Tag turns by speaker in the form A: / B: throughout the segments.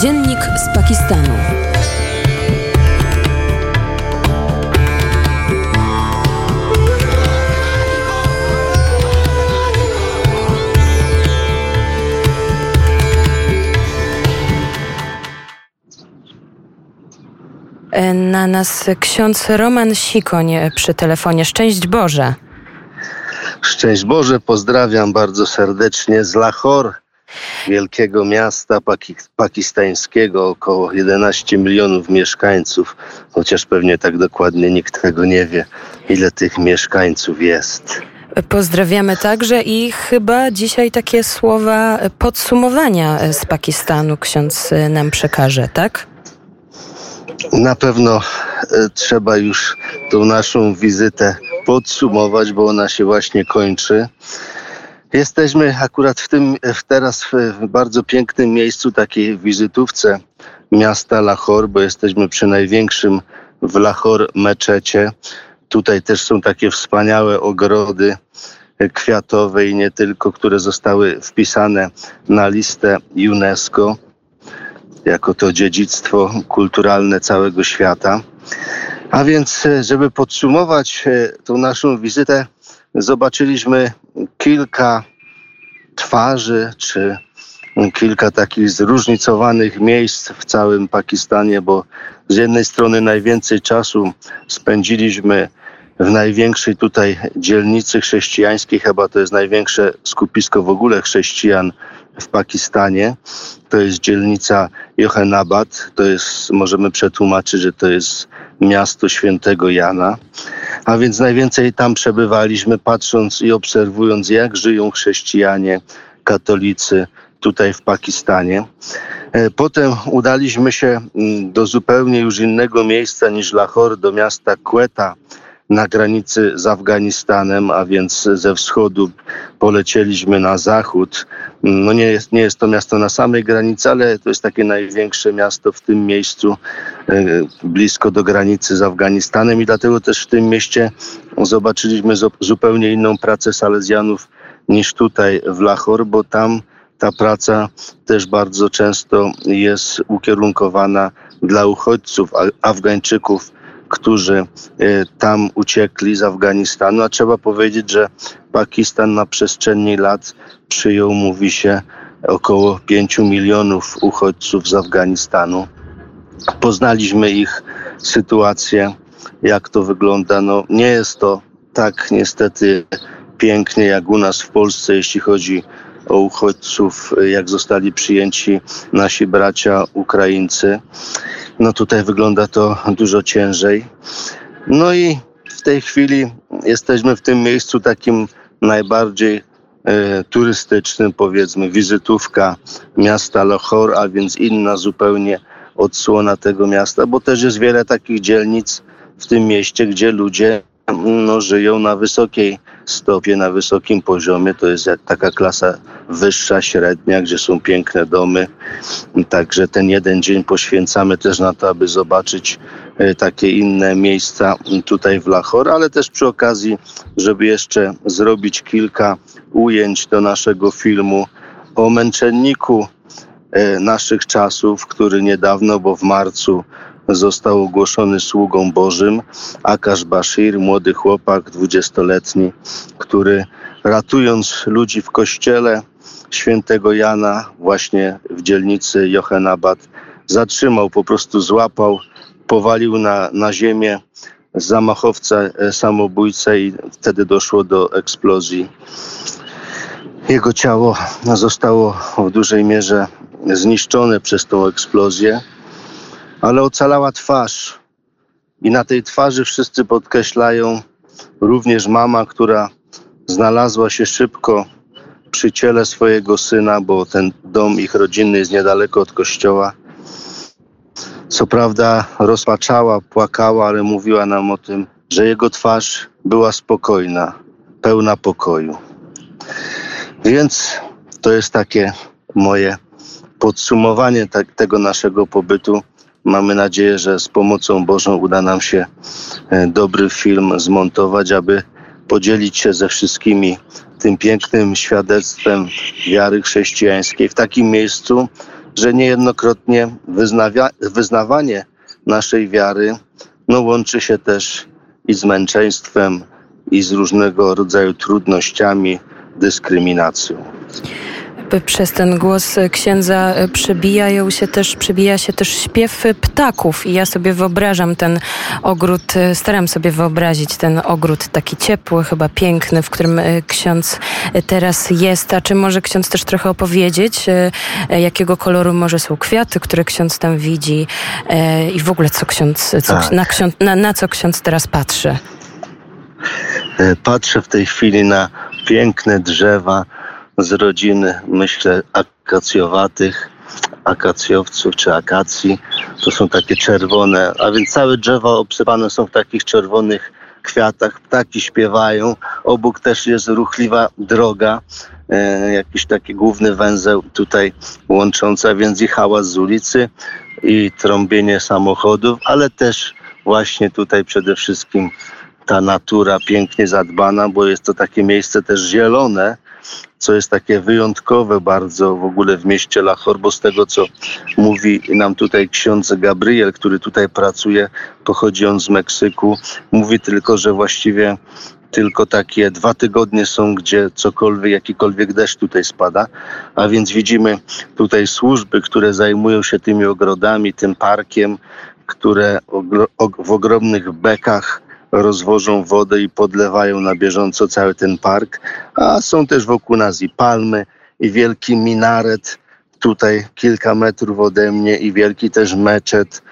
A: Dziennik z Pakistanu. E, na nas ksiądz Roman Sikoń przy telefonie. Szczęść Boże.
B: Szczęść Boże, pozdrawiam bardzo serdecznie z Lahore, wielkiego miasta pakistańskiego, około 11 milionów mieszkańców, chociaż pewnie tak dokładnie nikt tego nie wie, ile tych mieszkańców jest.
A: Pozdrawiamy także i chyba dzisiaj takie słowa podsumowania z Pakistanu ksiądz nam przekaże, tak?
B: Na pewno e, trzeba już tą naszą wizytę podsumować, bo ona się właśnie kończy. Jesteśmy akurat w tym teraz w bardzo pięknym miejscu, takiej wizytówce miasta Lahore, bo jesteśmy przy największym w Lahore meczecie. Tutaj też są takie wspaniałe ogrody kwiatowe i nie tylko, które zostały wpisane na listę UNESCO jako to dziedzictwo kulturalne całego świata. A więc, e, żeby podsumować e, tą naszą wizytę, zobaczyliśmy kilka twarzy, czy kilka takich zróżnicowanych miejsc w całym Pakistanie, bo z jednej strony najwięcej czasu spędziliśmy w największej tutaj dzielnicy chrześcijańskiej, chyba to jest największe skupisko w ogóle chrześcijan w Pakistanie. To jest dzielnica Johannabad. To jest, możemy przetłumaczyć, że to jest miasto świętego Jana. A więc najwięcej tam przebywaliśmy, patrząc i obserwując, jak żyją chrześcijanie, katolicy tutaj w Pakistanie. E, potem udaliśmy się mm, do zupełnie już innego miejsca niż Lahore, do miasta Quetta na granicy z Afganistanem, a więc ze wschodu polecieliśmy na zachód. No nie jest, nie jest to miasto na samej granicy, ale to jest takie największe miasto w tym miejscu, e, blisko do granicy z Afganistanem i dlatego też w tym mieście zobaczyliśmy zupełnie inną pracę Salezjanów niż tutaj w Lahore, bo tam ta praca też bardzo często jest ukierunkowana dla uchodźców, Afgańczyków, którzy e, tam uciekli z Afganistanu, a trzeba powiedzieć, że Pakistan na przestrzeni lat przyjął, mówi się, około 5 milionów uchodźców z Afganistanu. Poznaliśmy ich sytuację, jak to wygląda. No, nie jest to tak niestety pięknie jak u nas w Polsce, jeśli chodzi o uchodźców, jak zostali przyjęci nasi bracia Ukraińcy. No tutaj wygląda to dużo ciężej. No i w tej chwili jesteśmy w tym miejscu takim najbardziej e, turystycznym, powiedzmy, wizytówka miasta Lahore, a więc inna zupełnie odsłona tego miasta, bo też jest wiele takich dzielnic w tym mieście, gdzie ludzie no, żyją na wysokiej stopie, na wysokim poziomie. To jest jak taka klasa wyższa, średnia, gdzie są piękne domy. Także ten jeden dzień poświęcamy też na to, aby zobaczyć e, takie inne miejsca tutaj w Lahore, ale też przy okazji, żeby jeszcze zrobić kilka ujęć do naszego filmu o męczenniku e, naszych czasów, który niedawno, bo w marcu został ogłoszony sługą Bożym. Akash Bashir, młody chłopak, dwudziestoletni, który ratując ludzi w kościele świętego Jana, właśnie w dzielnicy Johannabad, zatrzymał, po prostu złapał, powalił na, na ziemię zamachowca, e, samobójcę i wtedy doszło do eksplozji. Jego ciało zostało w dużej mierze zniszczone przez tą eksplozję ale ocalała twarz. I na tej twarzy wszyscy podkreślają również mama, która znalazła się szybko przy ciele swojego syna, bo ten dom ich rodzinny jest niedaleko od kościoła. Co prawda rozpaczała, płakała, ale mówiła nam o tym, że jego twarz była spokojna, pełna pokoju. Więc to jest takie moje podsumowanie tak, tego naszego pobytu Mamy nadzieję, że z pomocą Bożą uda nam się e, dobry film zmontować, aby podzielić się ze wszystkimi tym pięknym świadectwem wiary chrześcijańskiej w takim miejscu, że niejednokrotnie wyznawia, wyznawanie naszej wiary no, łączy się też i z męczeństwem, i z różnego rodzaju trudnościami, dyskryminacją
A: przez ten głos księdza przebijają się też, przebija się też śpiew ptaków i ja sobie wyobrażam ten ogród, staram sobie wyobrazić ten ogród taki ciepły, chyba piękny, w którym ksiądz teraz jest. A czy może ksiądz też trochę opowiedzieć, jakiego koloru może są kwiaty, które ksiądz tam widzi i w ogóle co ksiądz, co, tak. na, ksiądz na, na co ksiądz teraz patrzy?
B: Patrzę w tej chwili na piękne drzewa, z rodziny, myślę, akacjowatych, akacjowców czy akacji. To są takie czerwone, a więc całe drzewa obsypane są w takich czerwonych kwiatach, ptaki śpiewają. Obok też jest ruchliwa droga, e, jakiś taki główny węzeł tutaj łączący, więc i hałas z ulicy, i trąbienie samochodów, ale też właśnie tutaj przede wszystkim ta natura pięknie zadbana, bo jest to takie miejsce też zielone, co jest takie wyjątkowe bardzo w ogóle w mieście Lahore, bo z tego, co mówi nam tutaj ksiądz Gabriel, który tutaj pracuje, pochodzi on z Meksyku, mówi tylko, że właściwie tylko takie dwa tygodnie są, gdzie cokolwiek, jakikolwiek deszcz tutaj spada, a więc widzimy tutaj służby, które zajmują się tymi ogrodami, tym parkiem, które w ogromnych bekach rozwożą wodę i podlewają na bieżąco cały ten park, a są też wokół nas i palmy, i wielki minaret, tutaj kilka metrów ode mnie i wielki też meczet,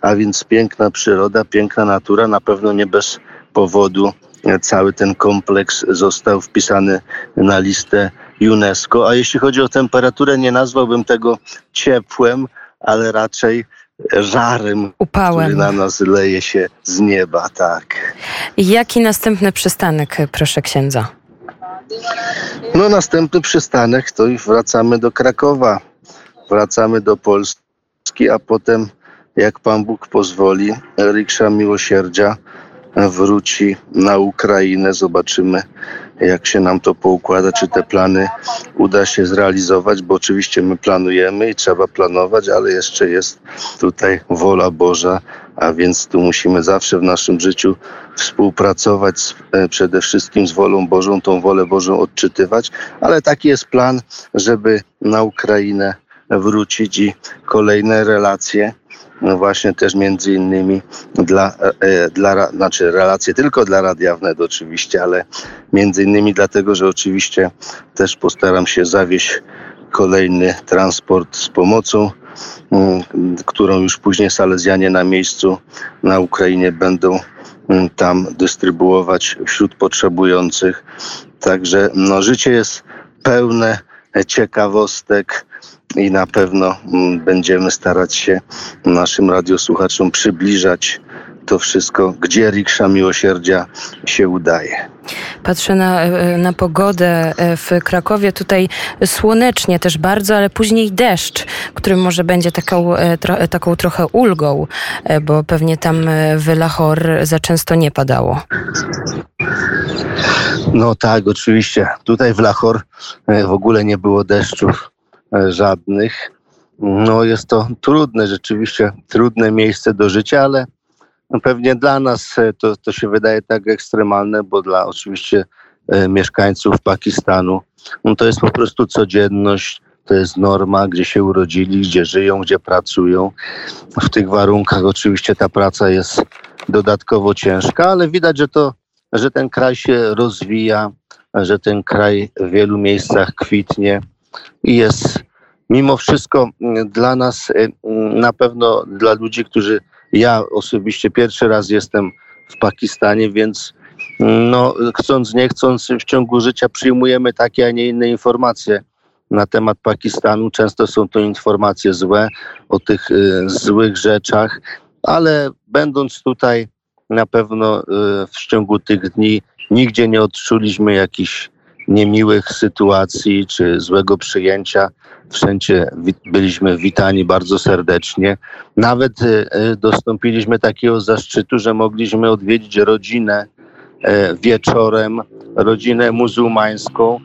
B: a więc piękna przyroda, piękna natura, na pewno nie bez powodu. Cały ten kompleks został wpisany na listę UNESCO. A jeśli chodzi o temperaturę, nie nazwałbym tego ciepłem, ale raczej żarem, Upałem. który na nas leje się z nieba, tak.
A: Jaki następny przystanek, proszę księdza?
B: No następny przystanek to już wracamy do Krakowa, wracamy do Polski, a potem jak Pan Bóg pozwoli, Riksza Miłosierdzia wróci na Ukrainę. Zobaczymy, jak się nam to poukłada, czy te plany uda się zrealizować, bo oczywiście my planujemy i trzeba planować, ale jeszcze jest tutaj wola Boża, a więc tu musimy zawsze w naszym życiu współpracować z, e, przede wszystkim z wolą Bożą, tą wolę Bożą odczytywać, ale taki jest plan, żeby na Ukrainę wrócić i kolejne relacje właśnie też między innymi dla, e, dla, znaczy relacje tylko dla Radia Wnet oczywiście, ale między innymi dlatego, że oczywiście też postaram się zawieść kolejny transport z pomocą, mm, którą już później Salezjanie na miejscu na Ukrainie będą mm, tam dystrybuować wśród potrzebujących. Także no, życie jest pełne ciekawostek, i na pewno mm, będziemy starać się naszym radiosłuchaczom przybliżać to wszystko, gdzie riksza miłosierdzia się udaje.
A: Patrzę na, e, na pogodę e, w Krakowie. Tutaj słonecznie też bardzo, ale później deszcz, który może będzie taką, e, tro, taką trochę ulgą, bo pewnie tam w Lahor za często nie padało.
B: No tak, oczywiście. Tutaj w Lahor w ogóle nie było deszczów E, żadnych. No jest to trudne, rzeczywiście trudne miejsce do życia, ale pewnie dla nas e, to, to się wydaje tak ekstremalne, bo dla oczywiście e, mieszkańców Pakistanu no to jest po prostu codzienność, to jest norma, gdzie się urodzili, gdzie żyją, gdzie pracują. W tych warunkach oczywiście ta praca jest dodatkowo ciężka, ale widać, że to, że ten kraj się rozwija, że ten kraj w wielu miejscach kwitnie i jest mimo wszystko mm, dla nas, y, mm, na pewno dla ludzi, którzy ja osobiście pierwszy raz jestem w Pakistanie, więc mm, no, chcąc, nie chcąc, w ciągu życia przyjmujemy takie, a nie inne informacje na temat Pakistanu. Często są to informacje złe o tych y, złych rzeczach, ale będąc tutaj na pewno y, w ciągu tych dni nigdzie nie odczuliśmy jakichś niemiłych sytuacji czy złego przyjęcia. Wszędzie byliśmy witani bardzo serdecznie. Nawet e, e, dostąpiliśmy takiego zaszczytu, że mogliśmy odwiedzić rodzinę wieczorem, rodzinę muzułmańską,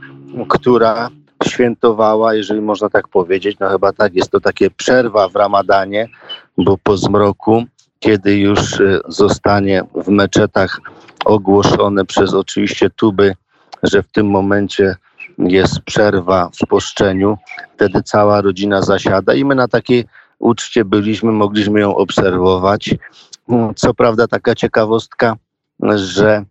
B: która świętowała, jeżeli można tak powiedzieć. No chyba tak, jest to takie przerwa w ramadanie, bo po zmroku, kiedy już e, zostanie w meczetach ogłoszone przez oczywiście tuby, że w tym momencie jest przerwa w poszczeniu, wtedy cała rodzina zasiada i my na takiej uczcie byliśmy, mogliśmy ją obserwować. Co prawda taka ciekawostka, że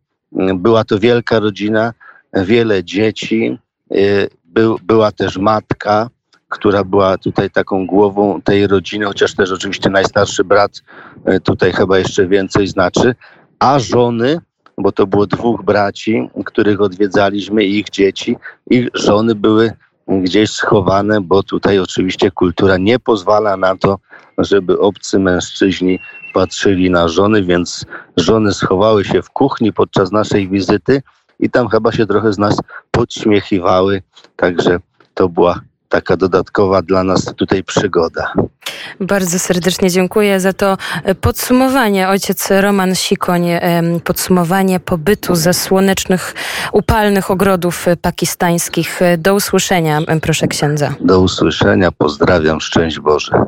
B: była to wielka rodzina, wiele dzieci, y, był, była też matka, która była tutaj taką głową tej rodziny, chociaż też oczywiście najstarszy brat y, tutaj chyba jeszcze więcej znaczy, a żony, bo to było dwóch braci, których odwiedzaliśmy, ich dzieci, ich żony były gdzieś schowane, bo tutaj oczywiście kultura nie pozwala na to, żeby obcy mężczyźni patrzyli na żony, więc żony schowały się w kuchni podczas naszej wizyty i tam chyba się trochę z nas podśmiechiwały, także to była taka dodatkowa dla nas tutaj przygoda.
A: Bardzo serdecznie dziękuję za to podsumowanie. Ojciec Roman Sikoń, podsumowanie pobytu ze słonecznych, upalnych ogrodów pakistańskich. Do usłyszenia, proszę księdza.
B: Do usłyszenia, pozdrawiam, szczęść Boże.